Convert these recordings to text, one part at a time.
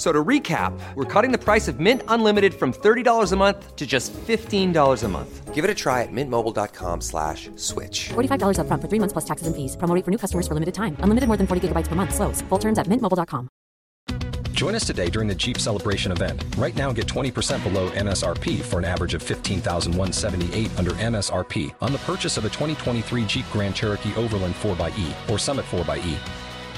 F- So to recap, we're cutting the price of Mint Unlimited from $30 a month to just $15 a month. Give it a try at mintmobile.com slash switch. $45 upfront for three months plus taxes and fees. Promo rate for new customers for limited time. Unlimited more than 40 gigabytes per month. Slows. Full terms at mintmobile.com. Join us today during the Jeep Celebration event. Right now, get 20% below MSRP for an average of 15178 under MSRP on the purchase of a 2023 Jeep Grand Cherokee Overland 4xE or Summit 4xE.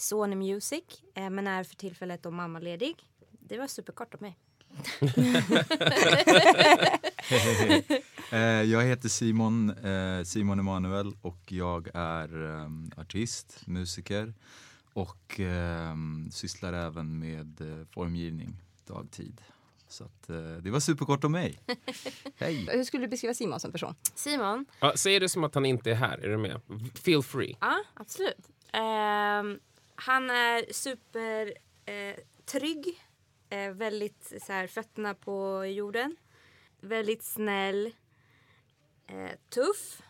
Sony Music eh, men är för tillfället då mammaledig. Det var superkort av mig. Eh, jag heter Simon, eh, Simon Emanuel och jag är eh, artist, musiker och eh, sysslar även med eh, formgivning dagtid. Så att, eh, det var superkort om mig. Hej! Hur skulle du beskriva Simon som person? Simon? Ja, säg det som att han inte är här. Är du med? Feel free. Ja, absolut. Ehm, han är super eh, trygg. Eh, väldigt så här, fötterna på jorden. Väldigt snäll. Eh, tuff.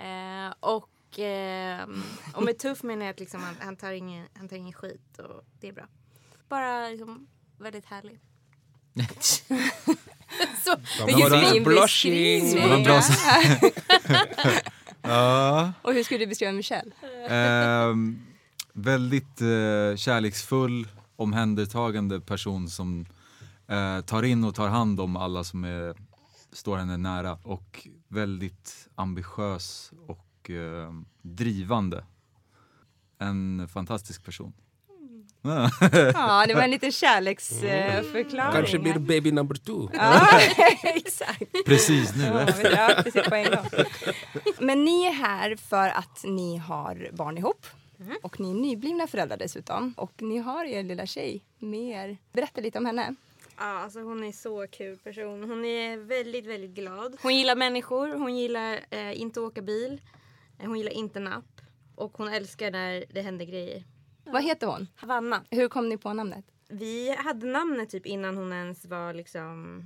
Eh, och, ehm, och med tuff menar jag att liksom, han, han, tar ingen, han tar ingen skit och det är bra. Bara liksom, väldigt härlig. så, Vilken fin beskrivning. Ja, Och hur skulle du beskriva Michelle? ehm, väldigt eh, kärleksfull, omhändertagande person som eh, tar in och tar hand om alla som är, står henne nära och väldigt ambitiös och eh, drivande. En fantastisk person. Ja, det var en liten kärleksförklaring. Kanske blir baby number two. Ja, exakt. Precis nu. Ja, precis på en gång. Men ni är här för att ni har barn ihop. Och ni är nyblivna föräldrar dessutom. Och ni har er lilla tjej med er. Berätta lite om henne. Ja, alltså hon är så kul person. Hon är väldigt, väldigt glad. Hon gillar människor, hon gillar eh, inte att åka bil. Eh, Hon gillar inte napp. Och hon älskar när det händer grejer. Vad heter hon? Havanna. Hur kom ni på namnet? Vi hade namnet typ innan hon ens var liksom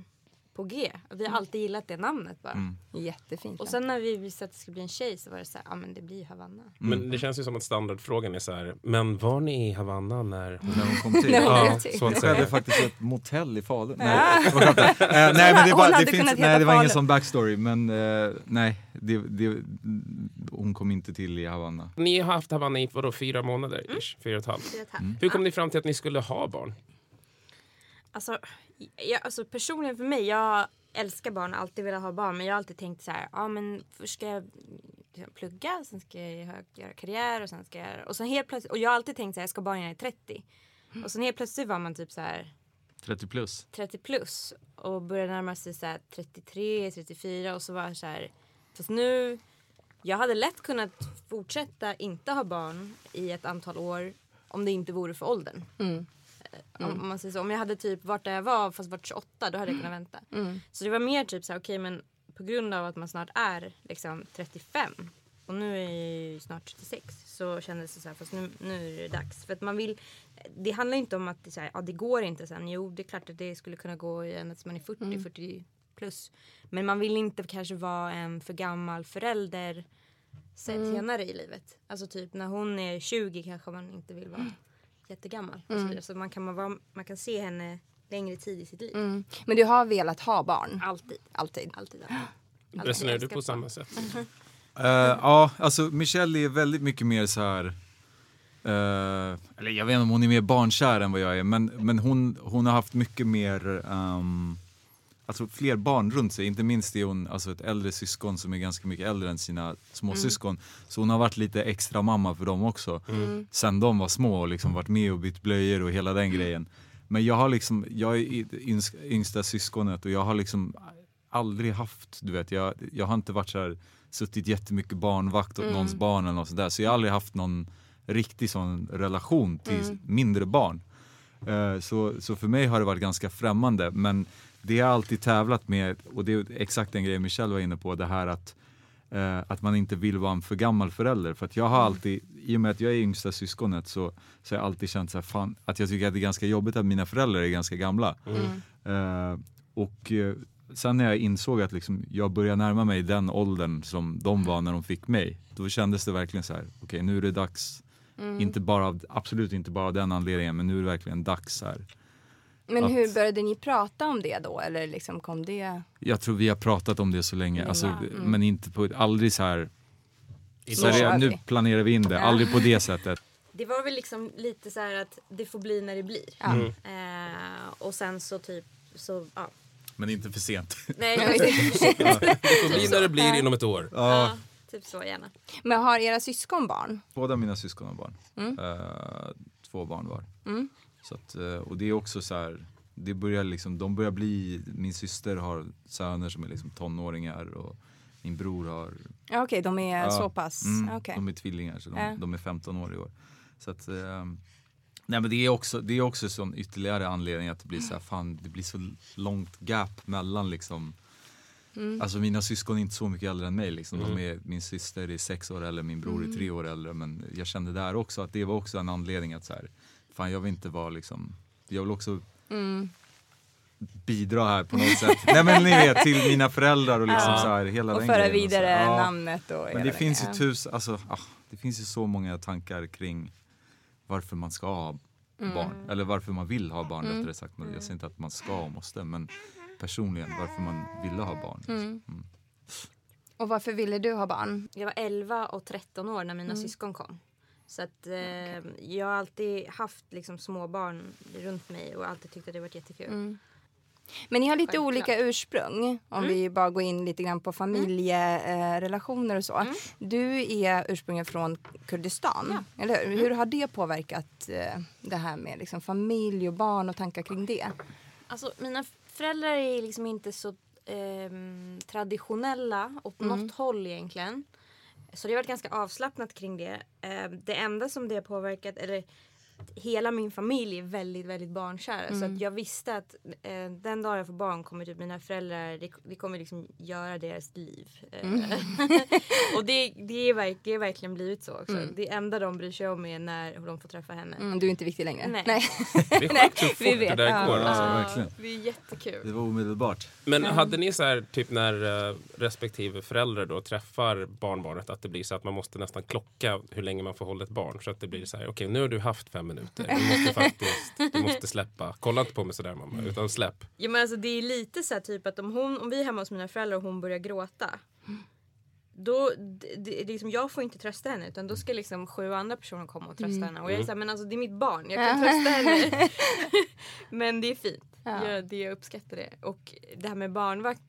på G. Vi har alltid gillat det namnet bara. Jättefint. Och sen när vi visste att det skulle bli en tjej så var det så här, ja men det blir Havanna. Men det känns ju som att standardfrågan är så här. Men var ni i Havanna när... När hon kom till. När hon Ja, till. så att Det säga. faktiskt ett motell i Falun. Nej. Eh, nej, men det, hade det, finns, nej, det var ingen sån backstory. Men eh, nej, det, det, hon kom inte till i Havanna. Ni har haft Havanna i vadå, fyra månader? Ish, fyra och ett halvt. Fyra och ett halvt. Hur kom ni fram till att ni skulle ha barn? Alltså, jag, alltså personligen för mig, jag älskar barn, har alltid velat ha barn. Men jag har alltid tänkt så här, ja men först ska jag plugga, sen ska jag göra- karriär och sen ska jag... Och sen helt plötsligt, och jag har alltid tänkt så här, jag ska ha barn när jag är 30. Och sen helt plötsligt var man typ så här 30 plus. 30 plus och började närma sig så här 33, 34 och så var jag så här, fast nu, jag hade lätt kunnat fortsätta inte ha barn i ett antal år om det inte vore för åldern. Mm. Eh, Om, man säger så. Om jag hade typ varit där jag var fast varit 28 då hade jag kunnat vänta. Så det var mer typ så här, okej men på grund av att man snart är liksom 35 och nu är jag ju snart 36 så kändes det så här fast nu, nu är det dags. För att man vill, det handlar inte om att det, så här, ja, det går inte sen. Jo det är klart att det skulle kunna gå i att man är 40, 40 plus. Men man vill inte kanske vara en för gammal förälder sen, senare i livet. Alltså typ när hon är 20 kanske man inte vill vara jättegammal. Och så man kan, vara, man kan se henne längre tid i sitt liv. Mm. Men du har velat ha barn? Alltid. Alltid. Alltid. alltid. Resonerar du på barn. samma sätt? Eh, ja, alltså Michelle är väldigt mycket mer så här. eh, eller jag vet inte om hon är mer barnkär än vad jag är, men, men hon, hon har haft mycket mer, um, alltså fler barn runt sig. Inte minst är hon alltså ett äldre syskon som är ganska mycket äldre än sina småsyskon. Så hon har varit lite extra mamma för dem också. Sen de var små och liksom varit med och bytt blöjor och hela den grejen. Men jag har liksom, jag är yngsta syskonet och jag har liksom aldrig haft, du vet, jag, jag har inte varit så här, suttit jättemycket barnvakt åt någons barn eller något sånt där. Så jag har aldrig haft någon riktig sån relation till mindre barn. Eh, Så, så för mig har det varit ganska främmande. Men det jag alltid tävlat med, och det är exakt den grejen Michelle var inne på, det här att, eh, att man inte vill vara en för gammal förälder. För att jag har alltid, i och med att jag är yngsta syskonet så, så har jag alltid känt så här, fan, att jag tycker att det är ganska jobbigt att mina föräldrar är ganska gamla. Eh, och eh, sen när jag insåg att liksom, jag börjar närma mig den åldern som de var när de fick mig, då kändes det verkligen så här, okej nu är det dags, inte bara av, absolut inte bara av den anledningen, men nu är det verkligen dags här. Men Att- hur började ni prata om det då? Eller liksom kom det... Jag tror vi har pratat om det så länge, Länge, alltså, mm. men inte på, aldrig så här, Så här nu planerar vi in det, aldrig på det sättet. Det var väl liksom lite så här att det får bli när det blir. Ja. Mm. Eh, och sen så typ så, ja. Men inte för sent. Nej. Det får bli när det blir inom ett år. ja, typ så gärna. Men har era syskon barn? Båda mina syskon har barn. Mm. Eh, två barn var. Så att, eh, och det är också så här, det börjar liksom, de börjar bli, min syster har söner som är liksom tonåringar och min bror har Ja, Okej, de är Ja, så pass... Mm, okej. De är tvillingar så de, Ja. de är 15 år i år. Så att, ehm, nej men det är också, det är också sån ytterligare anledning att det blir så här, fan det blir så långt gap mellan liksom Mm. Alltså mina syskon är inte så mycket äldre än mig liksom. De är, min syster är sex år äldre, min bror Mm. är tre år äldre. Men jag kände där också att det var också en anledning att så här, fan jag vill inte vara liksom, jag vill också Mm. bidra här på något sätt. Nej men ni vet, till mina föräldrar och liksom Ja. så här, hela Och den föra grejen. så vidare här. Ja. namnet och Men det finns ju tusen, alltså, ah, det finns ju så många tankar kring varför man ska ha Mm. barn. Eller varför man vill ha barn rättare sagt. Men Jag säger inte att man ska och måste, men personligen varför man ville ha barn. Mm. Och varför ville du ha barn? Jag var 11 och 13 år när mina syskon kom. Så att eh, jag har alltid haft liksom små barn runt mig och alltid tyckt att det varit jättekul. Mm. Men ni har lite Självklart. olika ursprung. Om vi bara går in lite grann på familjerelationer eh, och så. Du är ursprungligen från Kurdistan. Eller hur? Hur har det påverkat eh, det här med liksom, familj och barn och tankar kring det? Alltså mina föräldrar är liksom inte så ehm, traditionella åt något håll egentligen. Så det har varit ganska avslappnat kring det. Eh, det enda som det har påverkat, eller hela min familj är väldigt, väldigt barnkära. Så att jag visste att eh, den dag jag får barn kommer typ mina föräldrar, det, det kommer liksom göra deras liv. Eh, och det, det, är verk, det är verkligen blivit så också. Det enda de bryr sig om är när de får träffa henne. Mm, du är inte viktig längre. Nej. Det är sjukt hur fort vi det vet. där Ja. går. Ja, Alltså. verkligen. Det är jättekul. Det var omedelbart. Men hade ni så här, typ när eh, respektive förälder då träffar barnbarnet, att det blir så att man måste nästan klocka hur länge man får hålla ett barn. Så att det blir så här, okej nu har du haft fem minuter. Du måste faktiskt, du måste släppa. Kolla inte på mig sådär mamma, utan släpp. Ja, men alltså, det är lite så här typ att om, hon, om vi är hemma hos mina föräldrar och hon börjar gråta. Då, det, det, liksom, jag får inte trösta henne utan då ska liksom sju andra personer komma och trösta henne. Och jag är såhär, men alltså det är mitt barn, jag kan trösta henne. men det är fint. Ja. Jag, det, jag uppskattar det. Och det här med barnvakt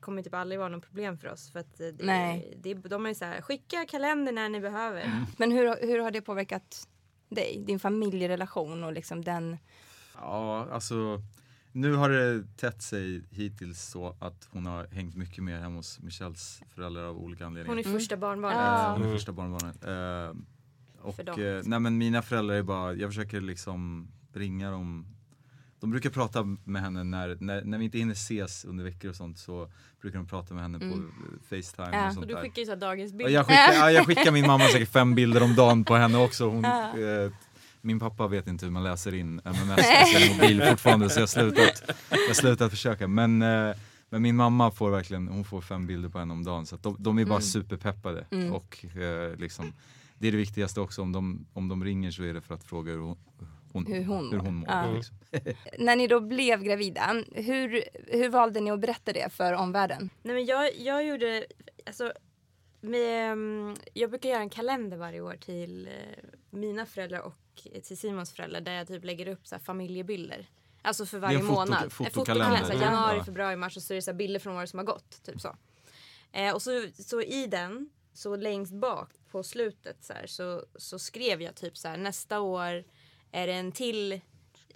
kommer typ aldrig vara något problem för oss. För att det, Nej. Det, de är så här, skicka kalender när ni behöver. Men hur, hur har det påverkat dig? Din familjerelation och liksom den... Ja, alltså nu har det tätt sig hittills så att hon har hängt mycket mer hemma hos Michelles föräldrar av olika anledningar. Hon är första barnbarnet. Ja. Hon är första barnbarnet. Eh, och För dem. eh, nej men mina föräldrar är bara, jag försöker liksom ringa dem. De brukar prata med henne när, när, när vi inte hinner ses under veckor och sånt så brukar de prata med henne på eh, Facetime Ja. och Och sånt du där. skickar ju så här Och dagisbilder. jag, skickar, ja, jag skickar min mamma säkert fem bilder om dagen på henne också. Hon, eh, min pappa vet inte hur man läser in MMS på sin mobil fortfarande så jag har slutat, jag har slutat försöka. Men, eh, men min mamma får verkligen, hon får fem bilder på henne om dagen så de, de är bara superpeppade. Och eh, liksom, det är det viktigaste också, om de, om de ringer så är det för att fråga hur hon, hon, Hur hon hur hon mår. Ja. Liksom. När ni då blev gravida, hur, hur valde ni att berätta det för omvärlden? Nej men jag, jag gjorde, alltså med, mm, jag brukar göra en kalender varje år till eh, mina föräldrar och till Simons föräldrar där jag typ lägger upp så här familjebilder. Alltså för varje en foto- månad. En fotokalender. fotokalender. så här, Mm. Januari, Ja. februari, mars och så är det så här bilder från året som har gått. Typ så. Eh, och så, så i den, så längst bak på slutet så, här, så, så skrev jag typ så här nästa år är det en till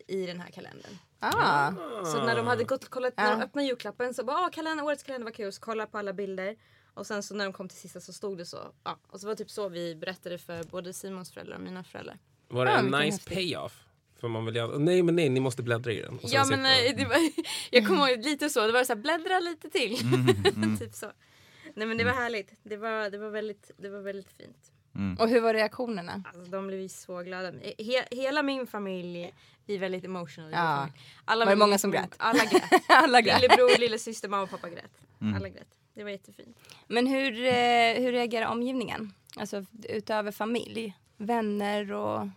i den här kalendern. Ah. Så när de hade gått, kollat, när Ja. de öppnade julklappen så bara kalender, årets kalender var kul. Så kollade på alla bilder. Och sen så när de kom till sista så stod det så. Ja. Och så var det typ så vi berättade för både Simons föräldrar och mina föräldrar. Var det Ja, en nice payoff? För man vill ju, nej men nej, ni måste bläddra i den. Ja men eh, det var, jag kommer ihåg lite så. Det var så här, bläddra lite till. Mm, typ så. Nej men det var härligt. Det var, det var, väldigt, det var väldigt fint. Och hur var reaktionerna? Alltså, de blev ju så glada. He, hela min familj är väldigt emotional. Ja. Alla Var det många som grät? Alla grät. Alla grät. Lillebror, lillasyster, mamma och pappa grät. Mm. Alla grät. Det var jättefint. Men hur, eh, hur reagerar omgivningen? Alltså utöver familj, vänner och...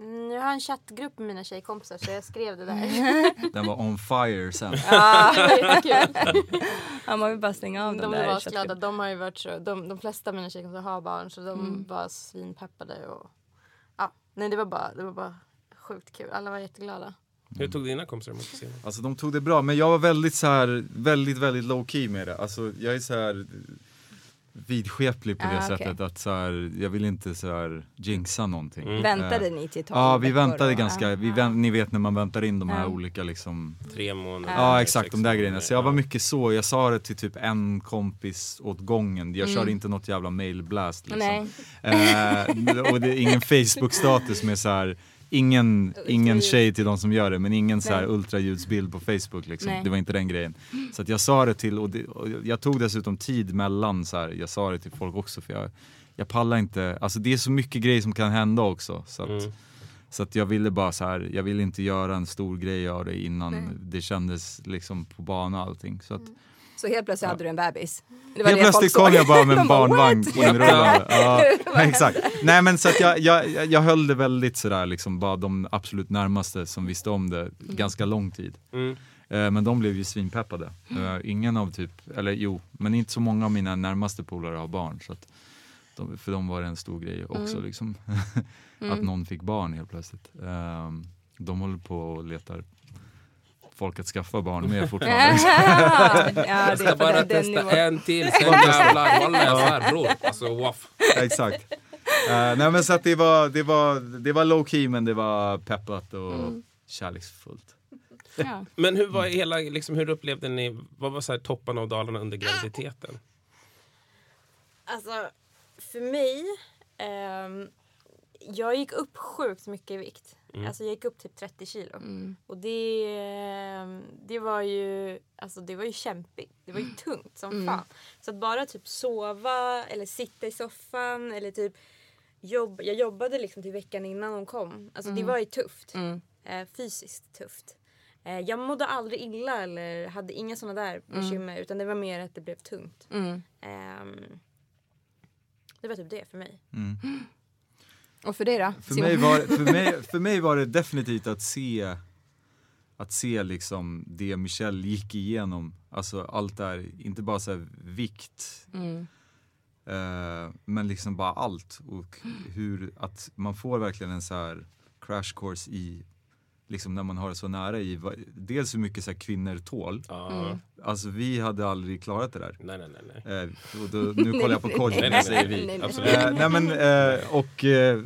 Mm, jag har en chattgrupp med mina tjejkompisar så jag skrev det där. Den var on fire sen. det var jättekul. Ja, man vill bara stänga av De blev där asglada. chattgruppen. De har ju varit så, de, de flesta av mina tjejkompisar har barn så de var svinpeppade och ja, nej det var bara, det var bara sjukt kul. Alla var jätteglada. Hur tog dina kompisar emot scenen? Alltså de tog det bra, men jag var väldigt så här, väldigt, väldigt low key med det. Alltså jag är så här vidskeplig på det Ah, sättet att så här, jag vill inte så här jinxa någonting. Mm. Väntade Eh, ni till 12 Ja, vi väntade ganska, vi vänt, ni vet när man väntar in de här Ja. olika liksom Tre månader? Ja exakt, de där grejerna. Så jag var mycket så, jag sa det till typ en kompis åt gången. Jag Mm. körde inte något jävla mailblast liksom. Nej. Eh, och det är ingen Facebook-status med så här Ingen, ingen tjej till de som gör det men ingen så här Nej. ultraljudsbild på Facebook liksom. Nej. Det var inte den grejen. Så att jag sa det till, och, det, och jag tog dessutom tid mellan så här. jag sa det till folk också för jag, jag pallar inte, alltså det är så mycket grejer som kan hända också. Så att, Mm. så att jag ville bara så här, jag ville inte göra en stor grej av det innan det kändes liksom på bana och allting. Så att, Så helt plötsligt hade du en bebis. Det var Helt plötsligt kom jag bara med en barnvagn inrullande. Ja, exakt. Nej men så att jag, jag, jag höll det väldigt sådär liksom, bara de absolut närmaste som visste om det ganska lång tid. Mm. Eh, Men de blev ju svinpeppade. Eh, Ingen av typ, eller jo, men inte så många av mina närmaste polare har barn. Så att de, för dem var det en stor grej också liksom. Att någon fick barn helt plötsligt. Eh, De håller på och letar folk att skaffa barn med fortfarande. ja, det Jag ska bara testa en till, sen jävlar, walla jag svär bror. Alltså waff. Exakt. Eh, nej men så att det var, det var, det var low key men det var peppat och kärleksfullt. Ja. Men hur var hela, liksom, hur upplevde ni, vad var så här toppen av dalarna under graviditeten? Alltså, för mig... ehm, jag gick upp sjukt mycket i vikt. Alltså jag gick upp typ 30 kilo. Och det, det var ju alltså det var ju kämpigt. Det var ju tungt som fan. Så att bara typ sova eller sitta i soffan eller typ jobb, jag jobbade liksom till veckan innan hon kom. Alltså det var ju tufft. Eh, fysiskt tufft. Eh, jag mådde aldrig illa eller hade inga sådana där bekymmer utan det var mer att det blev tungt. Mm. Ehm, det var typ det för mig. Och för dig då? För Simon? mig, var, för, mig, för mig var det definitivt att se att se liksom det Michelle gick igenom, alltså allt där, inte bara så vikt, Mm. eh, men liksom bara allt och hur att man får verkligen en så här crash course i liksom när man har det så nära i, dels hur mycket så här kvinnor tål, Ja. alltså vi hade aldrig klarat det där. Nej, nej, nej. nej. Eh, och då, nu kollar jag på Kodjo, Nej, nej, säger nej. vi. Nej. Absolut. Eh, nej men, eh, och eh,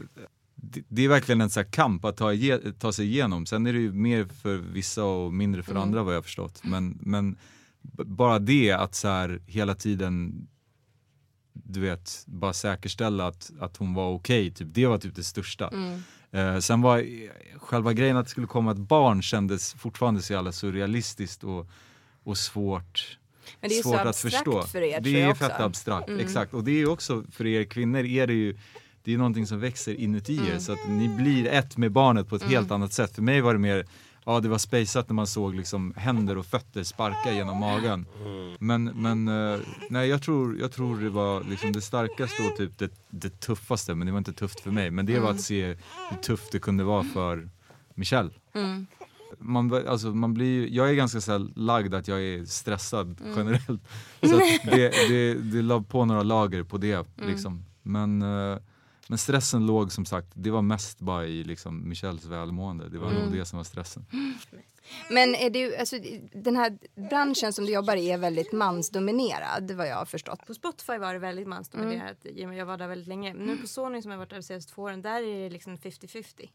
det, det är verkligen en så här kamp att ta, ta sig igenom. Sen är det ju mer för vissa och mindre för andra vad jag har förstått. Men, men bara det att så här hela tiden du vet, bara säkerställa att, att hon var okej, typ, det var typ det största. Eh, sen var eh, själva grejen att det skulle komma ett barn kändes fortfarande så jävla surrealistiskt och, och svårt Men det är ju så svårt att förstå. för er, det är fett abstrakt, Mm. exakt. Och det är också för er kvinnor är det ju det är någonting som växer inuti Mm. er så att ni blir ett med barnet på ett helt annat sätt. För mig var det mer, ja det var spejsat när man såg liksom händer och fötter sparka genom magen. Men, men eh, nej jag tror, jag tror det var liksom det starkaste och typ det, det tuffaste, men det var inte tufft för mig. Men det var att se hur tufft det kunde vara för Michelle. Man, bör- alltså, man blir, jag är ganska så här lagd att jag är stressad generellt. Så det, det, det la på några lager på det. Liksom. Men, eh, Men stressen låg som sagt, det var mest bara i liksom Michelles välmående. Det var nog det som var stressen. Men är du, alltså, den här branschen som du jobbar i är väldigt mansdominerad vad jag har förstått. På Spotify var det väldigt mansdominerat. med Jag var där väldigt länge. Men nu på Sony som jag varit där de senaste två åren, där är det liksom 50-50.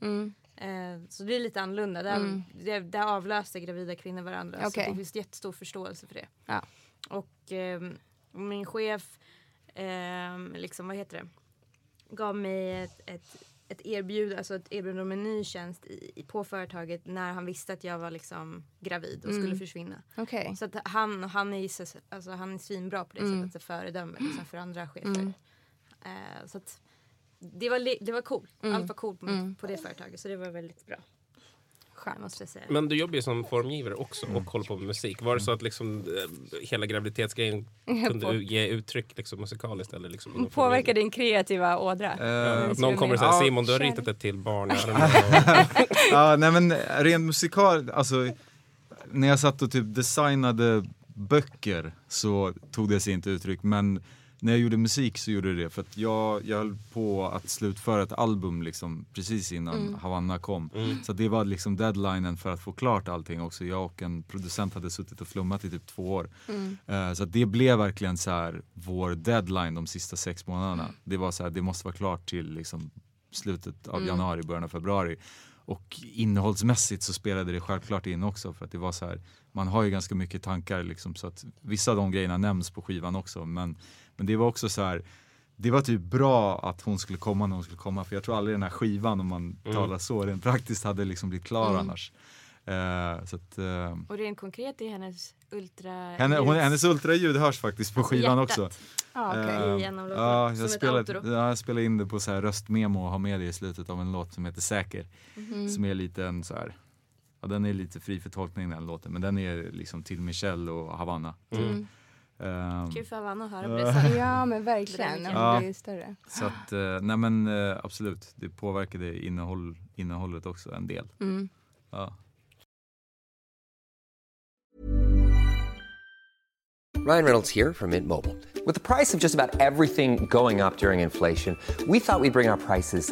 Eh, så det är lite annorlunda. Där, där, där avlöser gravida kvinnor varandra. Okej. Så det finns jättestor förståelse för det. Ja. Och ehm, min chef, ehm, liksom, vad heter det? Gav mig ett, ett, ett erbjudande, alltså ett erbjudande om en ny tjänst i, på företaget när han visste att jag var liksom gravid och skulle försvinna. Okej. Så att han, han, är, så- alltså, han är svinbra på det sättet, så föredöme liksom, för andra chefer. Eh, så att, det, var, det var coolt. Allt var coolt på, på det företaget så det var väldigt bra. Skönt måste jag säga. Men du jobbar ju som formgivare också och håller på med musik. Var det så att liksom, eh, hela graviditetsgrejen kunde ge uttryck liksom, musikaliskt? Eller liksom, Påverkar din kreativa ådra? Ja, Någon kommer och säger Ja, Simon du har ritat ett till barn. Ja, nej men rent musikal, alltså när jag satt och typ designade böcker så tog det sig inte uttryck men när jag gjorde musik så gjorde det det för att jag, jag höll på att slutföra ett album liksom precis innan Havanna kom. Så det var liksom deadlinen för att få klart allting också. Jag och en producent hade suttit och flummat i typ två år. Eh, så att det blev verkligen så här vår deadline de sista sex månaderna. Det var så här, det måste vara klart till liksom slutet av januari, början av februari. Och innehållsmässigt så spelade det självklart in också för att det var så här, man har ju ganska mycket tankar liksom så att vissa av de grejerna nämns på skivan också men, men det var också så här det var typ bra att hon skulle komma när hon skulle komma för jag tror aldrig den här skivan om man talar så rent praktiskt hade liksom blivit klar annars. Eh, så att, eh, Och rent konkret är hennes ultra... henne, hon, hennes ultraljud hörs faktiskt på skivan Hjärtat. också. Av låtarna, ja, som jag, ja, jag spelade in det på så här röstmemo och har med det i slutet av en låt som heter Säker. Mhm. Som är lite en så här, ja, den är lite fri för tolkning den låten men den är liksom till Michelle och Havanna. Typ. Ehm, Kul för Havanna att höra på det. Ja men verkligen, Det ja. Ja. det är större. så att, eh, nej men eh, absolut, det påverkade innehåll, innehållet också en del. Mm. Ja. Ryan Reynolds here from Mint Mobile. With the price of just about everything going up during inflation, we thought we'd bring our prices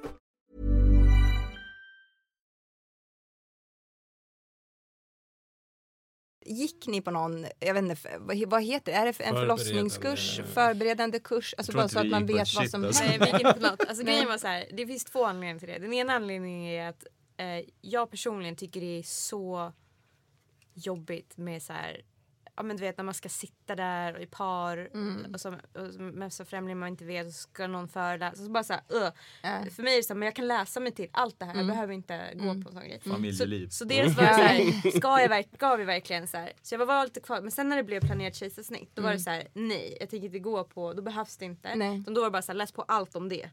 Gick ni på någon, jag vet inte, vad, vad heter det? Är det en förlossningskurs, förberedande kurs? Alltså bara så att man vet vad som alltså. Nej, vi gick inte på något. Alltså, grejen var så här, det finns två anledningar till det. Den ena anledningen är att eh, jag personligen tycker det är så jobbigt med så här, ja men du vet när man ska sitta där och i par Mm. och, så, och med så främlingar man inte vet och så ska någon föreläsa. Så bara så här, uh. Ja. För mig är det så här, men jag kan läsa mig till allt det här. Mm. Jag behöver inte gå på en sån grej. Familjeliv. Så, så dels var jag så här, ska, jag ska vi verkligen så här? Så jag var lite kvar. Men sen när det blev planerat kejsarsnitt då var det så här, nej jag tänker inte gå på, då behövs det inte. Nej. Då var det bara så här, läs på allt om det.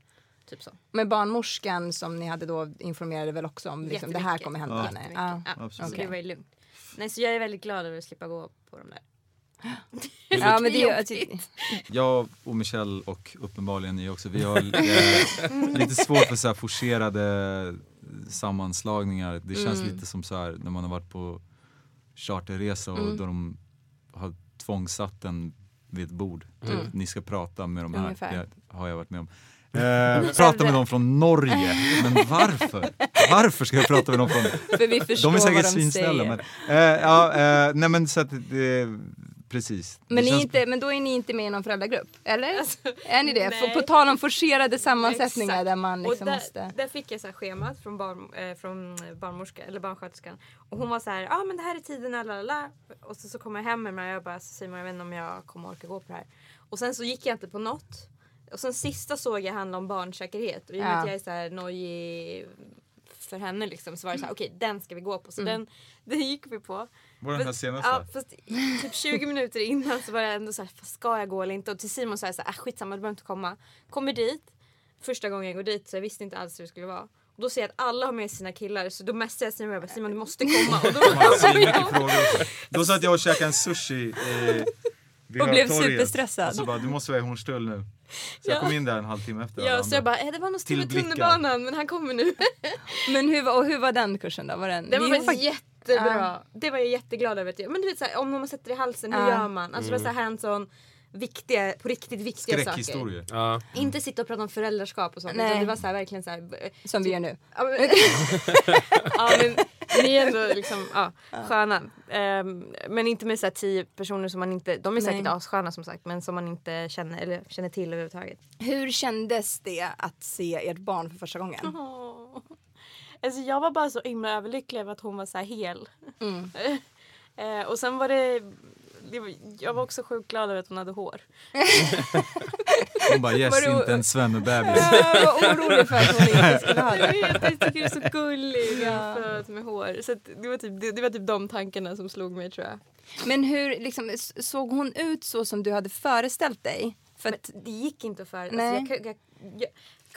Typ så. Men barnmorskan som ni hade då informerade väl också om liksom, det här kommer hända Ja. henne? Ja. Ja, Absolut. Så det var ju lugnt. Nej så jag är väldigt glad över att slippa gå på de där. ja men det är ju, Jag och Michelle och uppenbarligen ni också, vi har eh, lite svårt för så här forcerade sammanslagningar. Det känns Mm. lite som så här när man har varit på charterresa och Mm. då de har tvångsatt en vid ett bord. Typ, Ni ska prata med de här. Mm. Ungefär. Det har jag varit med om. Eh, prata med dem från Norge. Men varför? Varför ska jag prata med dem från för vi förstår De är säkert svinsnälla men, eh, ja, eh, nej men så att det, precis. Men, känns- inte, men då är ni inte med i någon föräldragrupp? Eller? Alltså, är ni det? På, på tal om forcerade sammansättningar Exakt. där man liksom och där, måste... där fick jag så här schemat från, barn, eh, från barnmorska, eller barnsköterskan. Och hon var så här, ja ah, men det här är tiden, la. Och så, så kom jag hem med mig och jag bara, Simon jag vet inte om jag kommer orka gå på det här. Och sen så gick jag inte på något. Och sen sista såg jag handla om barnsäkerhet. Och i och med Ja. att jag är så här nojig för henne liksom så var det så här, okej den ska vi gå på. Så den, den gick vi på. Var det den här senaste? Ja, fast typ 20 minuter innan så var jag ändå så här, ska jag gå eller inte? Och till Simon sa jag så här, äh, skitsamma du behöver inte komma. Kommer dit, första gången jag går dit så jag visste inte alls hur det skulle vara. Och då ser jag att alla har med sina killar så då messar jag Simon och jag bara Simon du måste komma. Och då, svinmycket frågor. Då satt jag och käkade en sushi eh, vid Och blev superstressad. Och så bara, du måste vara i Hornstull nu. Så jag Ja. kom in där en halvtimme efter ja, så jag bara eh, det var nog stor i tunnelbanan men han kommer nu. Men hur, var- och hur var den kursen då? Var den, Det var faktiskt jättebra. Det var jag jätteglad över. Men du vet såhär, om man sätter i halsen, hur Ja. gör man? Alltså det var så hands-on, viktiga, på riktigt viktiga saker. Ja. Inte sitta och prata om föräldraskap och sånt. Nej. Utan det var så här, verkligen så här, eh, Som vi gör nu. Ja men, ja, men ni är ändå liksom ja, sköna. Ehm, men inte med så här tio personer som man inte, de är säkert assköna som sagt men som man inte känner, eller känner till överhuvudtaget. Hur kändes det att se ert barn för första gången? Alltså jag var bara så himla överlycklig över att hon var så här hel. Mm. Eh, och sen var det, jag var också sjukt glad över att hon hade hår. Hon bara yes, Vadå? inte en svennebebis. Jag var orolig för att hon inte skulle ha Jag det. vet, jag tycker det är så gullig född med hår. Så att det, var typ, det, det var typ de tankarna som slog mig tror jag. Men hur liksom, såg hon ut så som du hade föreställt dig? För att, Det gick inte att föreställa alltså, jag, jag, jag,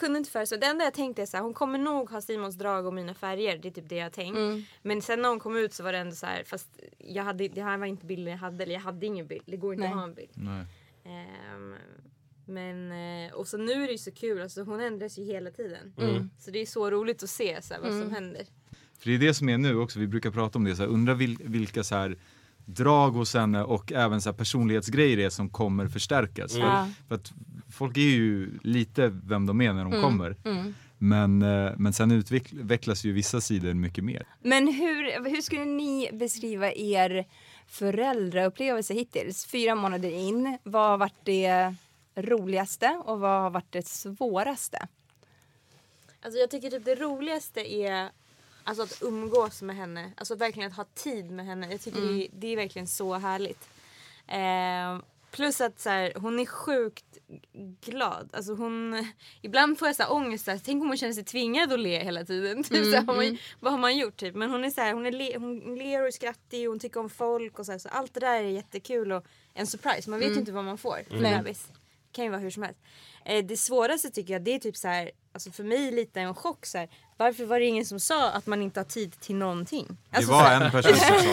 kunde inte föreställa Det enda jag tänkte är så här, hon kommer nog ha Simons drag och mina färger. Det är typ det jag tänkt. Mm. Men sen när hon kom ut så var det ändå så här, fast jag hade, det här var inte bilden jag hade. Eller jag hade ingen bild. Det går inte Nej. att ha en bild. Nej. Ehm, men, eh, och så nu är det ju så kul, alltså hon ändras ju hela tiden. Mm. Så det är så roligt att se så här, vad som händer. För det är det som är nu också, vi brukar prata om det, så här, undra vil, vilka så här, drag hos henne och även så här, personlighetsgrejer det är som kommer förstärkas. Ja. För, för att folk är ju lite vem de är när de kommer. mm. Men, eh, men sen utvecklas ju vissa sidor mycket mer. Men hur, hur skulle ni beskriva er föräldraupplevelse hittills? Fyra månader in, vad har varit det roligaste och vad har varit det svåraste? Alltså jag tycker typ det roligaste är alltså att umgås med henne. Alltså verkligen att ha tid med henne. Jag tycker det, är, det är verkligen så härligt. Eh, plus att så här, hon är sjukt glad. Alltså hon, ibland får jag så här ångest. Så här, tänk om hon känner sig tvingad att le hela tiden. Typ, så här, har man, vad har man gjort? Typ? Men hon är så här, hon, är le, hon ler och är skrattig och hon tycker om folk. Och så, så allt det där är jättekul och en surprise. Man vet ju inte vad man får. Det kan ju vara hur som helst. Eh, det svåraste tycker jag det är typ så här, alltså för mig lite en chock så här. Varför var det ingen som sa att man inte har tid till någonting? Det Alltså, var så här, en person som sa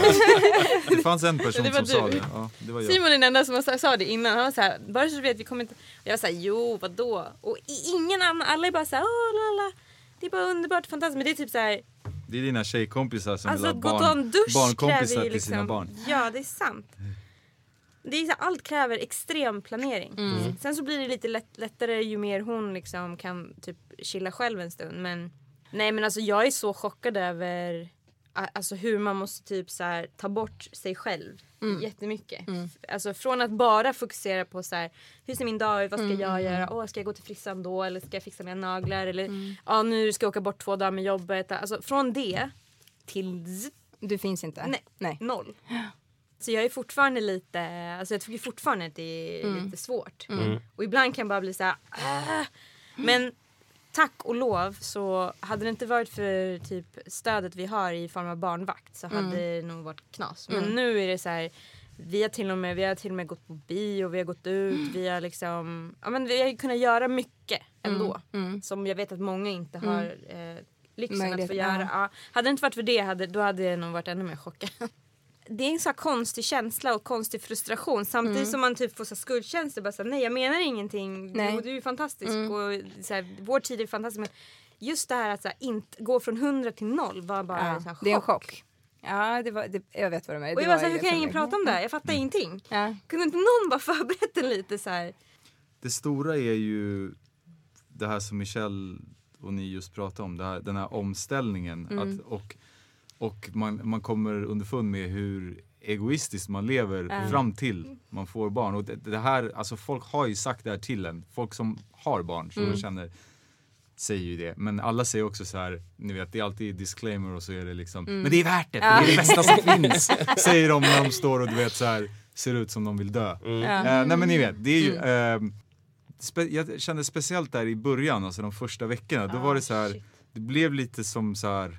det. Det fanns en person Det var som sa du. det. Ja, det var jag. Simon är den enda som sa- sa det innan. Han var så här, bara så du vet vi kommer inte... Jag var så här, jo vadå? Och ingen annan, alla är bara så här, la la. Det är bara underbart fantastiskt. Men det är typ så här, Det är dina tjejkompisar som alltså vill ha barn, barnkompisar ju till sina liksom, barn. Ja det är sant. Det är så här, allt kräver extrem planering. Mm. Sen så blir det lite lätt, lättare ju mer hon liksom kan typ chilla själv en stund. Men nej men alltså jag är så chockad över Alltså hur man måste typ så här, ta bort sig själv jättemycket. F- Alltså från att bara fokusera på så här, hur ser min dag ut, vad ska jag göra, Åh, ska jag gå till frissan då eller ska jag fixa mina naglar eller ja, nu ska jag åka bort två dagar med jobbet. Alltså från det till Du finns inte? Nej. Nej. noll. Så jag är fortfarande lite, alltså jag tycker fortfarande att det är lite svårt. Och ibland kan jag bara bli så här, "Ah." Men tack och lov så hade det inte varit för typ stödet vi har i form av barnvakt så hade det nog varit knas. Men nu är det så här vi har, till och med, vi har till och med gått på bio, vi har gått ut, vi har liksom, ja men vi har kunnat göra mycket ändå. Som jag vet att många inte har eh, lyxen att Möjlighet, få göra. Ja. Hade det inte varit för det hade, då hade jag nog varit ännu mer chockad. Det är en så konstig känsla och konstig frustration samtidigt som man typ får så skuldkänslor. Bara så här, nej jag menar ingenting. Nej. Jo, du är fantastisk och så här, vår tid är fantastisk. Men just det här att så här, inte gå från 100 till noll var bara Ja, en här det är en chock. chock. Ja, det var, det, jag vet vad du menar. Och Det jag var så här, hur kan ingen prata om det här? Jag fattar ingenting. Ja. Kunde inte någon bara förberett en lite så här? Det stora är ju det här som Michelle och ni just pratade om, det här, den här omställningen. Att, och och man, man kommer underfund med hur egoistiskt man lever fram till man får barn. Och det, det här, alltså folk har ju sagt det här till en. Folk som har barn, som känner säger ju det. Men alla säger också så här, ni vet det är alltid disclaimer och så är det liksom, men det är värt det, för det är det bästa som finns. Säger de när de står och du vet så här ser ut som de vill dö. Eh, nej men ni vet, det är ju spe, jag kände speciellt där i början, alltså de första veckorna, då var det så här, det blev lite som så här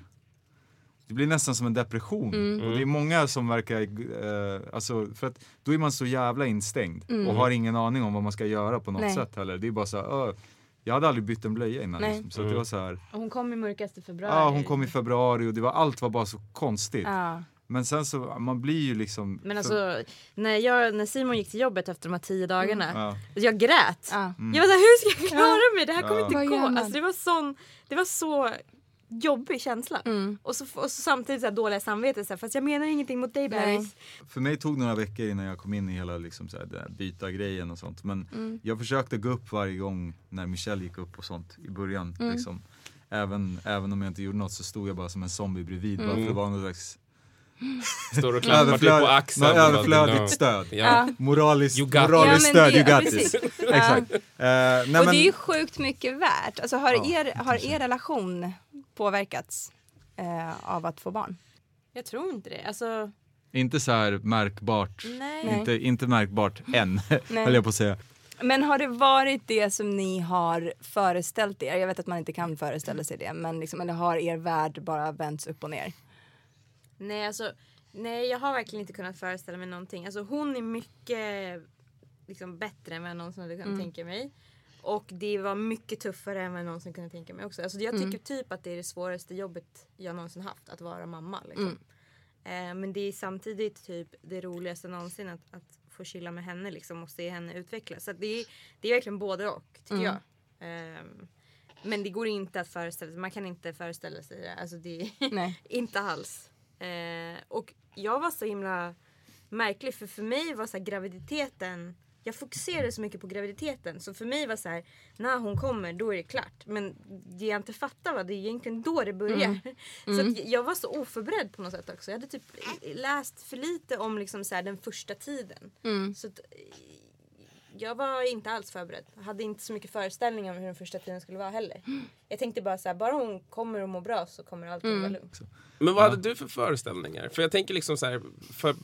det blir nästan som en depression. Och det är många som verkar, eh, alltså för att då är man så jävla instängd och har ingen aning om vad man ska göra på något Nej. sätt heller. Det är bara så här, "Åh, jag hade aldrig bytt en blöja innan. Liksom, så att det var så här, hon kom i mörkaste februari. ja hon kom i februari och det var, allt var bara så konstigt. Ja. Men sen så, man blir ju liksom... Men för- alltså, när, jag, när Simon gick till jobbet efter de här tio dagarna, Ja. Mm. jag grät. Ja. Jag var såhär, hur ska jag klara mig? Det här kommer Ja. inte gå. Alltså, det, var sån, det var så jobbig känsla. Mm. Och, så, och så samtidigt så här dåliga samvete, så här, fast jag menar ingenting mot dig bebis. För mig tog det några veckor innan jag kom in i hela liksom så här, det här byta grejen och sånt. Men Mm. jag försökte gå upp varje gång när Michelle gick upp och sånt i början. Mm. Liksom. Även, även om jag inte gjorde något så stod jag bara som en zombie bredvid bara Mm. för någon slags Står och klappar dig på axeln. överflödigt ja. stöd. Ja. Moraliskt, moraliskt stöd, det- you got it. Exakt. Nej, och men, det är ju sjukt mycket värt. Alltså, har, Ja, er, har er relation påverkats eh, av att få barn? Jag tror inte det. Alltså, Inte så här märkbart. nej. Inte, inte märkbart än, höll jag på att säga. Men har det varit det som ni har föreställt er? Jag vet att man inte kan föreställa sig det, men liksom, eller har er värld bara vänts upp och ner? Nej, alltså, nej, jag har verkligen inte kunnat föreställa mig någonting. Alltså, hon är mycket liksom, bättre än vad jag någonsin hade kunnat tänka mig. Och det var mycket tuffare än vad jag någonsin kunde tänka mig också. Alltså, jag tycker typ att det är det svåraste jobbet jag någonsin haft, att vara mamma. Liksom. Eh, men det är samtidigt typ det roligaste någonsin att, att få chilla med henne liksom, och se henne utvecklas. Så det, är, det är verkligen både och, tycker jag. Ehm, men det går inte att föreställa sig, man kan inte föreställa sig det. Alltså det Nej. inte alls. Eh, och jag var så himla märklig för för mig var så graviditeten jag fokuserade så mycket på graviditeten så för mig var så här när hon kommer då är det klart. Men det jag inte fattar var det är egentligen då det börjar. Så att jag var så oförberedd på något sätt också. Jag hade typ läst för lite om liksom så här, den första tiden. Så att, jag var inte alls förberedd. Jag hade inte så mycket föreställningar om hur den första tiden skulle vara heller. Jag tänkte bara så här, bara hon kommer och mår bra så kommer allting vara lugnt. Men vad hade du för föreställningar? För jag tänker liksom så här, för,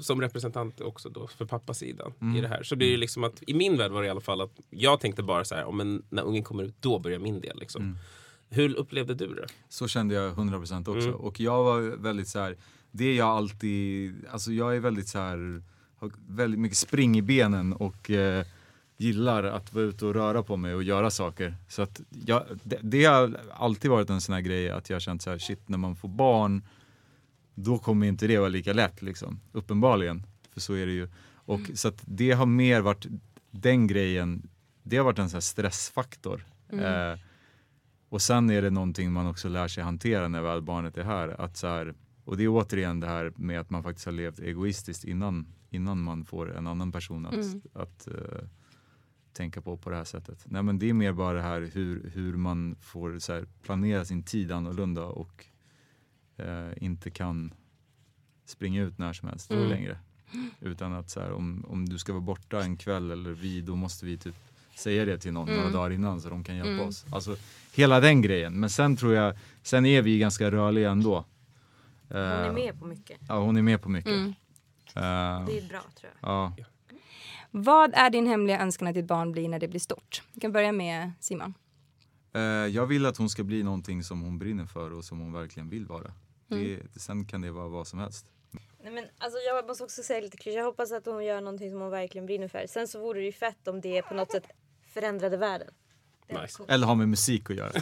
som representant också då för pappasidan Mm. i det här. Så det är ju liksom att i min värld var det i alla fall att jag tänkte bara så här, om en, när ungen kommer ut, då börjar min del liksom. Mm. Hur upplevde du det? Så kände jag 100% också. Mm. Och jag var väldigt så här, det jag alltid, alltså jag är väldigt så här, har väldigt mycket spring i benen och eh, gillar att vara ute och röra på mig och göra saker. Så att jag, det, det har alltid varit en sån här grej att jag har känt så här, shit när man får barn, då kommer inte det vara lika lätt liksom. Uppenbarligen, för så är det ju. Och så att det har mer varit, den grejen, det har varit en sån här stressfaktor. Eh, och sen är det någonting man också lär sig hantera när väl barnet är här. Att så här och det är återigen det här med att man faktiskt har levt egoistiskt innan, innan man får en annan person att, att eh, tänka på på det här sättet. Nej men det är mer bara det här hur, hur man får så här, planera sin tid annorlunda och inte kan springa ut när som helst längre. Utan att så här, om, om du ska vara borta en kväll eller vi, då måste vi typ säga det till någon några dagar innan så de kan hjälpa oss. Alltså hela den grejen. Men sen tror jag, sen är vi ganska rörliga ändå. Hon är Eh, med på mycket. Ja, hon är med på mycket. Mm. Eh, Det är bra tror jag. ja. Vad är din hemliga önskan att ditt barn blir när det blir stort? Vi kan börja med Simon. Eh, jag vill att hon ska bli någonting som hon brinner för och som hon verkligen vill vara. Det, sen kan det vara vad som helst. Nej, men, alltså, jag måste också säga lite klyschigt. Jag hoppas att hon gör någonting som hon verkligen brinner för. Sen så vore det ju fett om det på något sätt förändrade världen. Nice. Eller ha med musik att göra.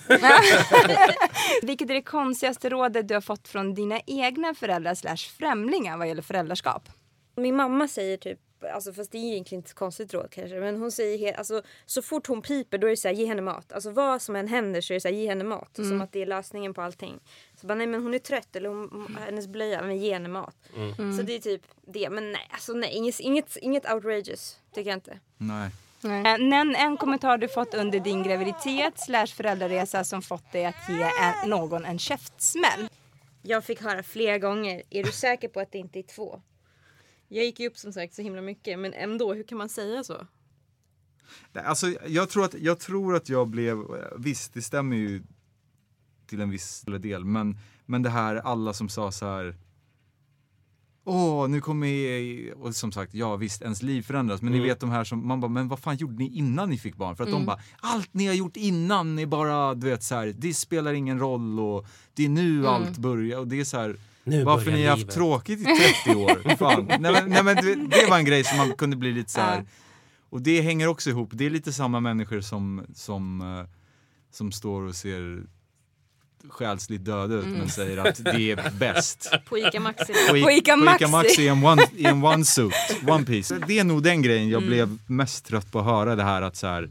Vilket är det konstigaste rådet du har fått från dina egna föräldrar slash främlingar vad gäller föräldraskap? Min mamma säger typ, alltså fast det är egentligen inte ett konstigt råd kanske, men hon säger alltså, så fort hon piper då är det så här, ge henne mat. Alltså vad som än händer så är det så här, ge henne mat. Som att det är lösningen på allting. Så bara, nej men hon är trött eller hon, hennes blöja, men ge henne mat. Så det är typ det, men nej, alltså nej, inget, inget, inget outrageous tycker jag inte. Nej. Eh, Nämn en kommentar du fått under din graviditet slash föräldraresa som fått dig att ge en, någon en käftsmäll. Jag fick höra flera gånger, är du säker på att det inte är två? Jag gick ju upp som sagt så himla mycket, men ändå, hur kan man säga så? Nej, Alltså, jag, tror att, jag tror att jag blev, visst det stämmer ju till en viss del, men, men det här alla som sa så här Åh, nu kommer jag, och som sagt, ja visst, ens liv förändras, men ni vet de här som, man bara, men vad fan gjorde ni innan ni fick barn? För att de bara, allt ni har gjort innan är bara, du vet så här, det spelar ingen roll och det är nu allt börjar och det är så här, Nu varför ni har haft tråkigt i 30 år? Fan. Nej, men, nej, men det, det var en grej som man kunde bli lite så här. och det hänger också ihop. Det är lite samma människor som, som, eh, som står och ser själsligt döda ut men säger att det är bäst. På ICA Maxi. På, I- På Ica Maxi. Maxi i en one, i en one suit, one piece. Det är nog den grejen jag blev mest trött på att höra det här att så här.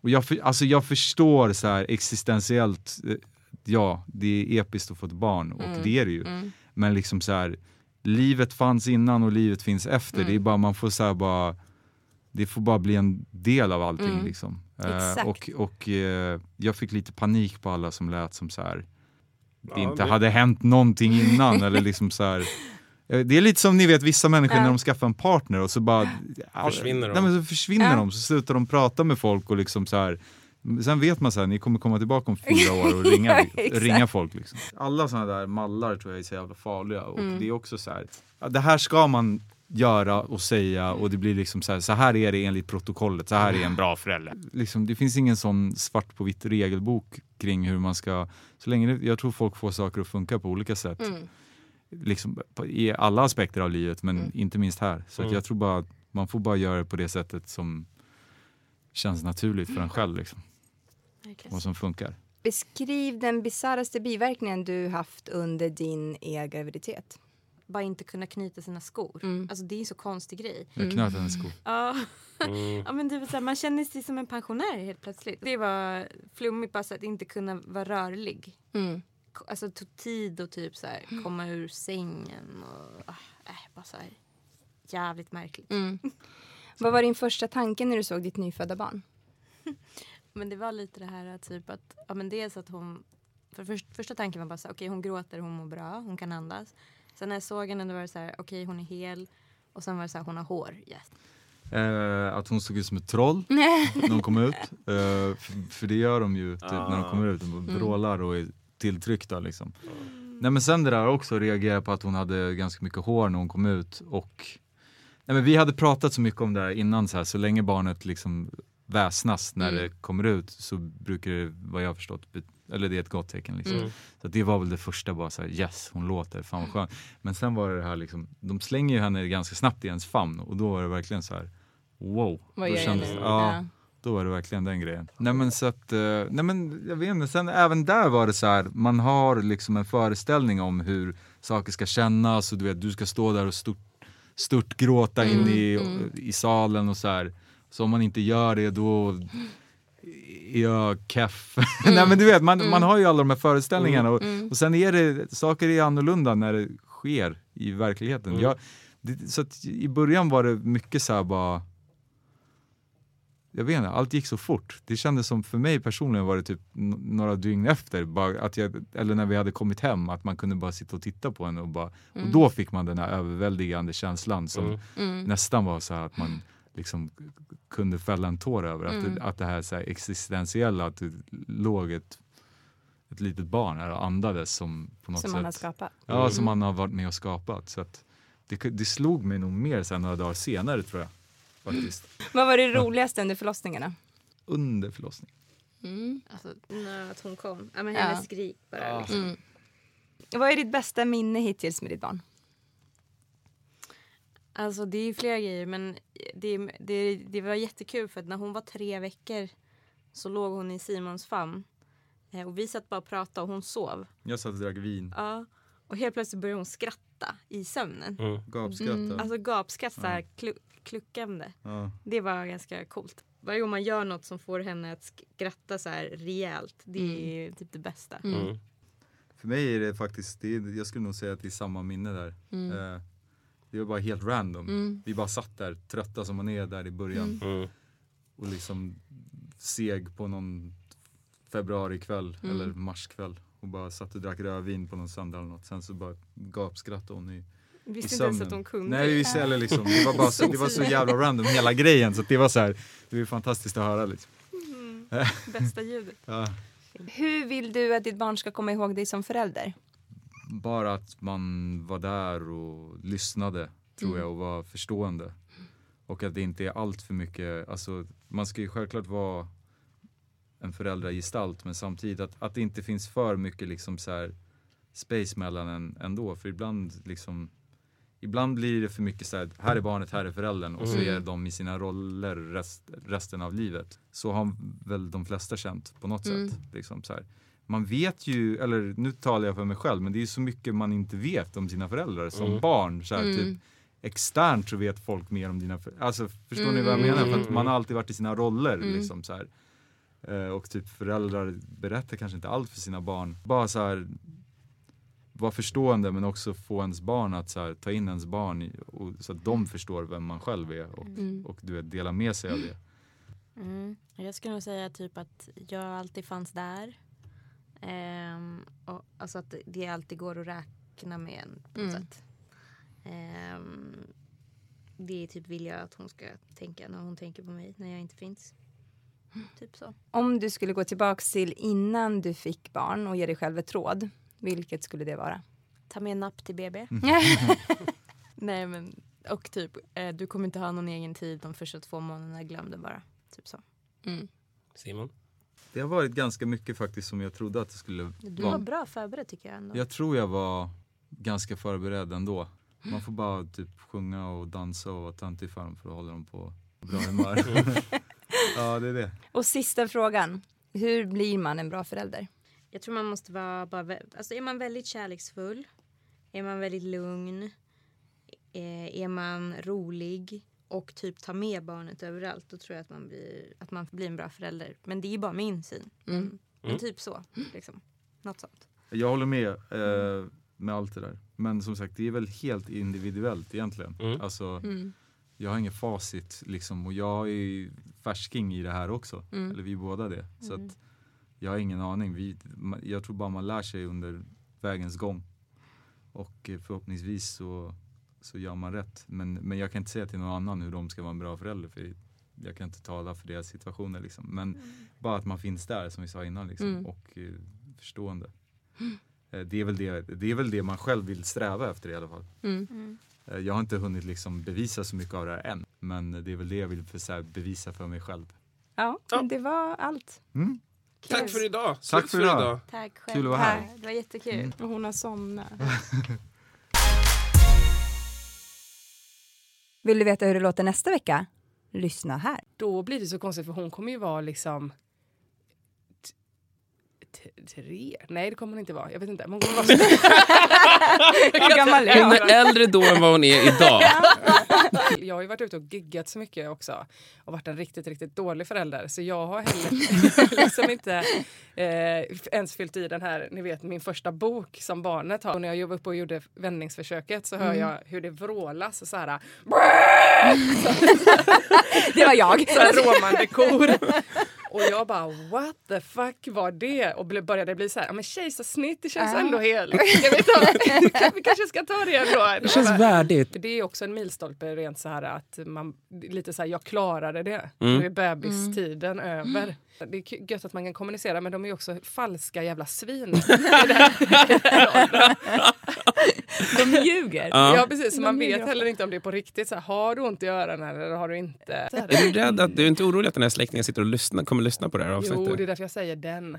Och jag, för, alltså jag förstår så här existentiellt, eh, ja det är episkt att få ett barn och det är det ju. Men liksom så här, livet fanns innan och livet finns efter. Det är bara, man får så här bara, det får bara bli en del av allting liksom. Eh, Exakt. och och eh, jag fick lite panik på alla som lät som så här det Ja, inte det- hade hänt någonting innan eller liksom så här. Eh, Det är lite som ni vet vissa människor när de skaffar en partner och så bara Försvinner de. Nej, men så försvinner Ja. de, så slutar de prata med folk och liksom så här. Sen vet man så här, ni kommer komma tillbaka om fyra år och ringa, ringa folk. Liksom. Alla sådana där mallar tror jag är så jävla farliga och Mm. det är också så här, det här ska man göra och säga och det blir liksom så här, så här är det enligt protokollet, så här är en bra förälder. Liksom, det finns ingen sån svart på vitt regelbok kring hur man ska, så länge det, jag tror folk får saker att funka på olika sätt. Mm. Liksom, I alla aspekter av livet men inte minst här. Så att Mm. jag tror bara att man får bara göra det på det sättet som känns naturligt för en själv liksom, Verkligen. vad som funkar. Beskriv den bisarraste biverkningen du haft under din e-graviditet. Bara inte kunna knyta sina skor. Mm. Alltså det är en så konstig grej. Jag knöt hennes sko. Ja. Mm. ja men det var så här, man känner sig som en pensionär helt plötsligt. Det var flummigt bara så att inte kunna vara rörlig. Mm. Alltså det tog tid att typ så här, komma ur sängen och ah, äh, bara så här jävligt märkligt. Mm. Vad var din första tanke när du såg ditt nyfödda barn? Men det var lite det här typ att, ja men dels att hon, för först, första tanken var bara så okej hon gråter, hon mår bra, hon kan andas. Sen när jag såg henne då var det så här, okej hon är hel. Och sen var det så här, hon har hår. Yes. Eh, att hon såg ut som ett troll när hon kom ut. Eh, för, för det gör de ju typ, när de kommer ut, de vrålar och är tilltryckta liksom. Nej men sen det där också reagerade på att hon hade ganska mycket hår när hon kom ut och Nej, men vi hade pratat så mycket om det här innan, så, här, så länge barnet liksom väsnas när det kommer ut så brukar det, vad jag har förstått, eller det är ett gott tecken. Liksom. Så att det var väl det första, bara så här, yes hon låter, fan vad skönt. Men sen var det det här liksom, de slänger ju henne ganska snabbt i ens famn och då var det verkligen så här, wow. Vad då kändes- nu? ja, Ja. då var det verkligen den grejen. Nej men så att, eh, nej men jag vet inte, sen även där var det så här, man har liksom en föreställning om hur saker ska kännas och du vet, du ska stå där och stort, stort gråta in i, i salen och så här. Så om man inte gör det då är jag keff. nej men du vet, man, man har ju alla de här föreställningarna och, och sen är det, saker är annorlunda när det sker i verkligheten. Jag, det, så i början var det mycket så här bara jag vet inte, allt gick så fort. Det kändes som för mig personligen var det typ några dygn efter, bara att jag, eller när vi hade kommit hem, att man kunde bara sitta och titta på henne och bara, och då fick man den här överväldigande känslan som nästan var så här att man liksom kunde fälla en tår över att, det, att det här, så här existentiella, att det låg ett, ett litet barn här och andades som på något Som sätt man har skapat. Ja, som man har varit med och skapat. Så att det, det slog mig nog mer sen några dagar senare tror jag. Faktiskt. Vad var det roligaste under förlossningarna? Under förlossningen. Alltså när att hon kom. Ja men Ja. hennes skrik bara. Liksom. Vad är ditt bästa minne hittills med ditt barn? Alltså det är flera grejer men det, det, det var jättekul för att när hon var tre veckor så låg hon i Simons famn. Eh, Och vi satt bara och pratade och hon sov. Jag satt och drack vin. Ja. Och helt plötsligt började hon skratta i sömnen. Mm. Gapskrattade. Alltså gapskratt så här klu- kluckande. Ja. Det var ganska coolt. Varje gång man gör något som får henne att skratta så här rejält. Det är typ det bästa. Mm. För mig är det faktiskt, det är, jag skulle nog säga att det är samma minne där. Eh, det var bara helt random. Vi bara satt där, trötta som man är där i början. Mm. Och liksom seg på någon februarikväll eller marskväll. Och bara satt och drack rödvin på någon söndag eller något. Sen så bara gapskrattade hon i Visste i inte ens att hon kunde. Nej, vi visste heller liksom. Det var, bara så, det var så jävla random hela grejen. Så det var så här, det var fantastiskt att höra liksom. Bästa ljudet. Ja. Hur vill du att ditt barn ska komma ihåg dig som förälder? Bara att man var där och lyssnade tror jag och var förstående. Och att det inte är allt för mycket, alltså man ska ju självklart vara en föräldragestalt men samtidigt att, att det inte finns för mycket liksom så här space mellan en ändå för ibland liksom ibland blir det för mycket så här, här är barnet, här är föräldern och så Mm. är de i sina roller rest, resten av livet. Så har väl de flesta känt på något Mm. sätt. Liksom så här. Man vet ju, eller nu talar jag för mig själv, men det är så mycket man inte vet om sina föräldrar som Mm. barn. Så här, Mm. typ, externt så vet folk mer om dina föräldrar. Alltså, förstår ni Mm. vad jag menar? För att Mm. man har alltid varit i sina roller. Mm. Liksom, så här. Eh, Och typ föräldrar berättar kanske inte allt för sina barn. Bara så här vara förstående men också få ens barn att så här, ta in ens barn i, och, så att de förstår vem man själv är och, Mm. och du vet, dela med sig av det. Mm. Jag skulle nog säga typ att jag alltid fanns där. Ehm, och, alltså att det alltid går att räkna med en på något Mm. sätt. Ehm, det typ vill jag att hon ska tänka när hon tänker på mig när jag inte finns. Typ så. Om du skulle gå tillbaks till innan du fick barn och ge dig själv ett råd, vilket skulle det vara? Ta med napp till BB. Nej men och typ eh, du kommer inte ha någon egen tid de första två månaderna, glöm det bara. Typ så. Mm. Simon? Det har varit ganska mycket faktiskt som jag trodde att det skulle Du vara. var bra förberedd tycker jag ändå. Jag tror jag var ganska förberedd ändå. Man får bara typ sjunga och dansa och vara töntig för dem för att hålla dem på bra humör. ja, det är det. Och sista frågan. Hur blir man en bra förälder? Jag tror man måste vara bara, vä- alltså är man väldigt kärleksfull, är man väldigt lugn, eh, är man rolig och typ tar med barnet överallt, då tror jag att man blir, att man blir en bra förälder. Men det är bara min syn. Mm. Men, men typ så. Liksom. Något sånt. Jag håller med eh, med allt det där. Men som sagt, det är väl helt individuellt egentligen. Mm. Alltså, Mm. jag har ingen facit liksom och jag är ju färsking i det här också. Mm. Eller vi är båda det. Så Mm. att jag har ingen aning. Vi, jag tror bara man lär sig under vägens gång. Och eh, förhoppningsvis så, så gör man rätt. Men, men jag kan inte säga till någon annan hur de ska vara en bra förälder. För jag kan inte tala för deras situationer. Liksom. Men bara att man finns där som vi sa innan. Liksom, Mm. Och eh, förstående. Eh, det, är väl det, det är väl det man själv vill sträva efter i alla fall. Mm. Eh, Jag har inte hunnit liksom bevisa så mycket av det här än. Men det är väl det jag vill för, så här, bevisa för mig själv. Ja, Ja. men det var allt. Mm. Tack för idag! Tack för idag. Tack själv. Kul att vara här. Det var jättekul. Och hon har somnat. Vill du veta hur det låter nästa vecka? Lyssna här. Då blir det så konstigt för hon kommer ju vara liksom tre? Nej det kommer hon inte vara. Jag vet inte. Hon kommer vara gammal är Hon är äldre då än vad hon är idag. Jag har ju varit ute och giggat så mycket också och varit en riktigt, riktigt dålig förälder. Så jag har heller liksom inte eh, ens fyllt i den här, ni vet min första bok som barnet har. Och när jag jobbade upp och gjorde vändningsförsöket så hör jag hur det vrålas så här. Det var jag. så här råmande kor. Och jag bara what the fuck var det? Och började bli så här, men kejsarsnitt det känns Ah. ändå vet inte, vi kanske ska ta det ändå. Det känns värdigt. För det är också en milstolpe rent så här att man lite så här, jag klarade det. Mm. Nu är bebistiden över. Det är gött att man kan kommunicera men de är också falska jävla svin. De ljuger. Ja. ja precis, så man vet heller inte om det är på riktigt. Så här, har du ont i öronen eller har du inte? Är du rädd att du är inte orolig att den här släktingen sitter och lyssnar, kommer lyssna på det här Jo, avsnittet? det är därför jag säger den.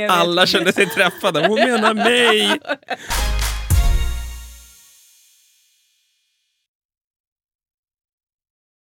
Alla kände sig träffade. Hon menar mig!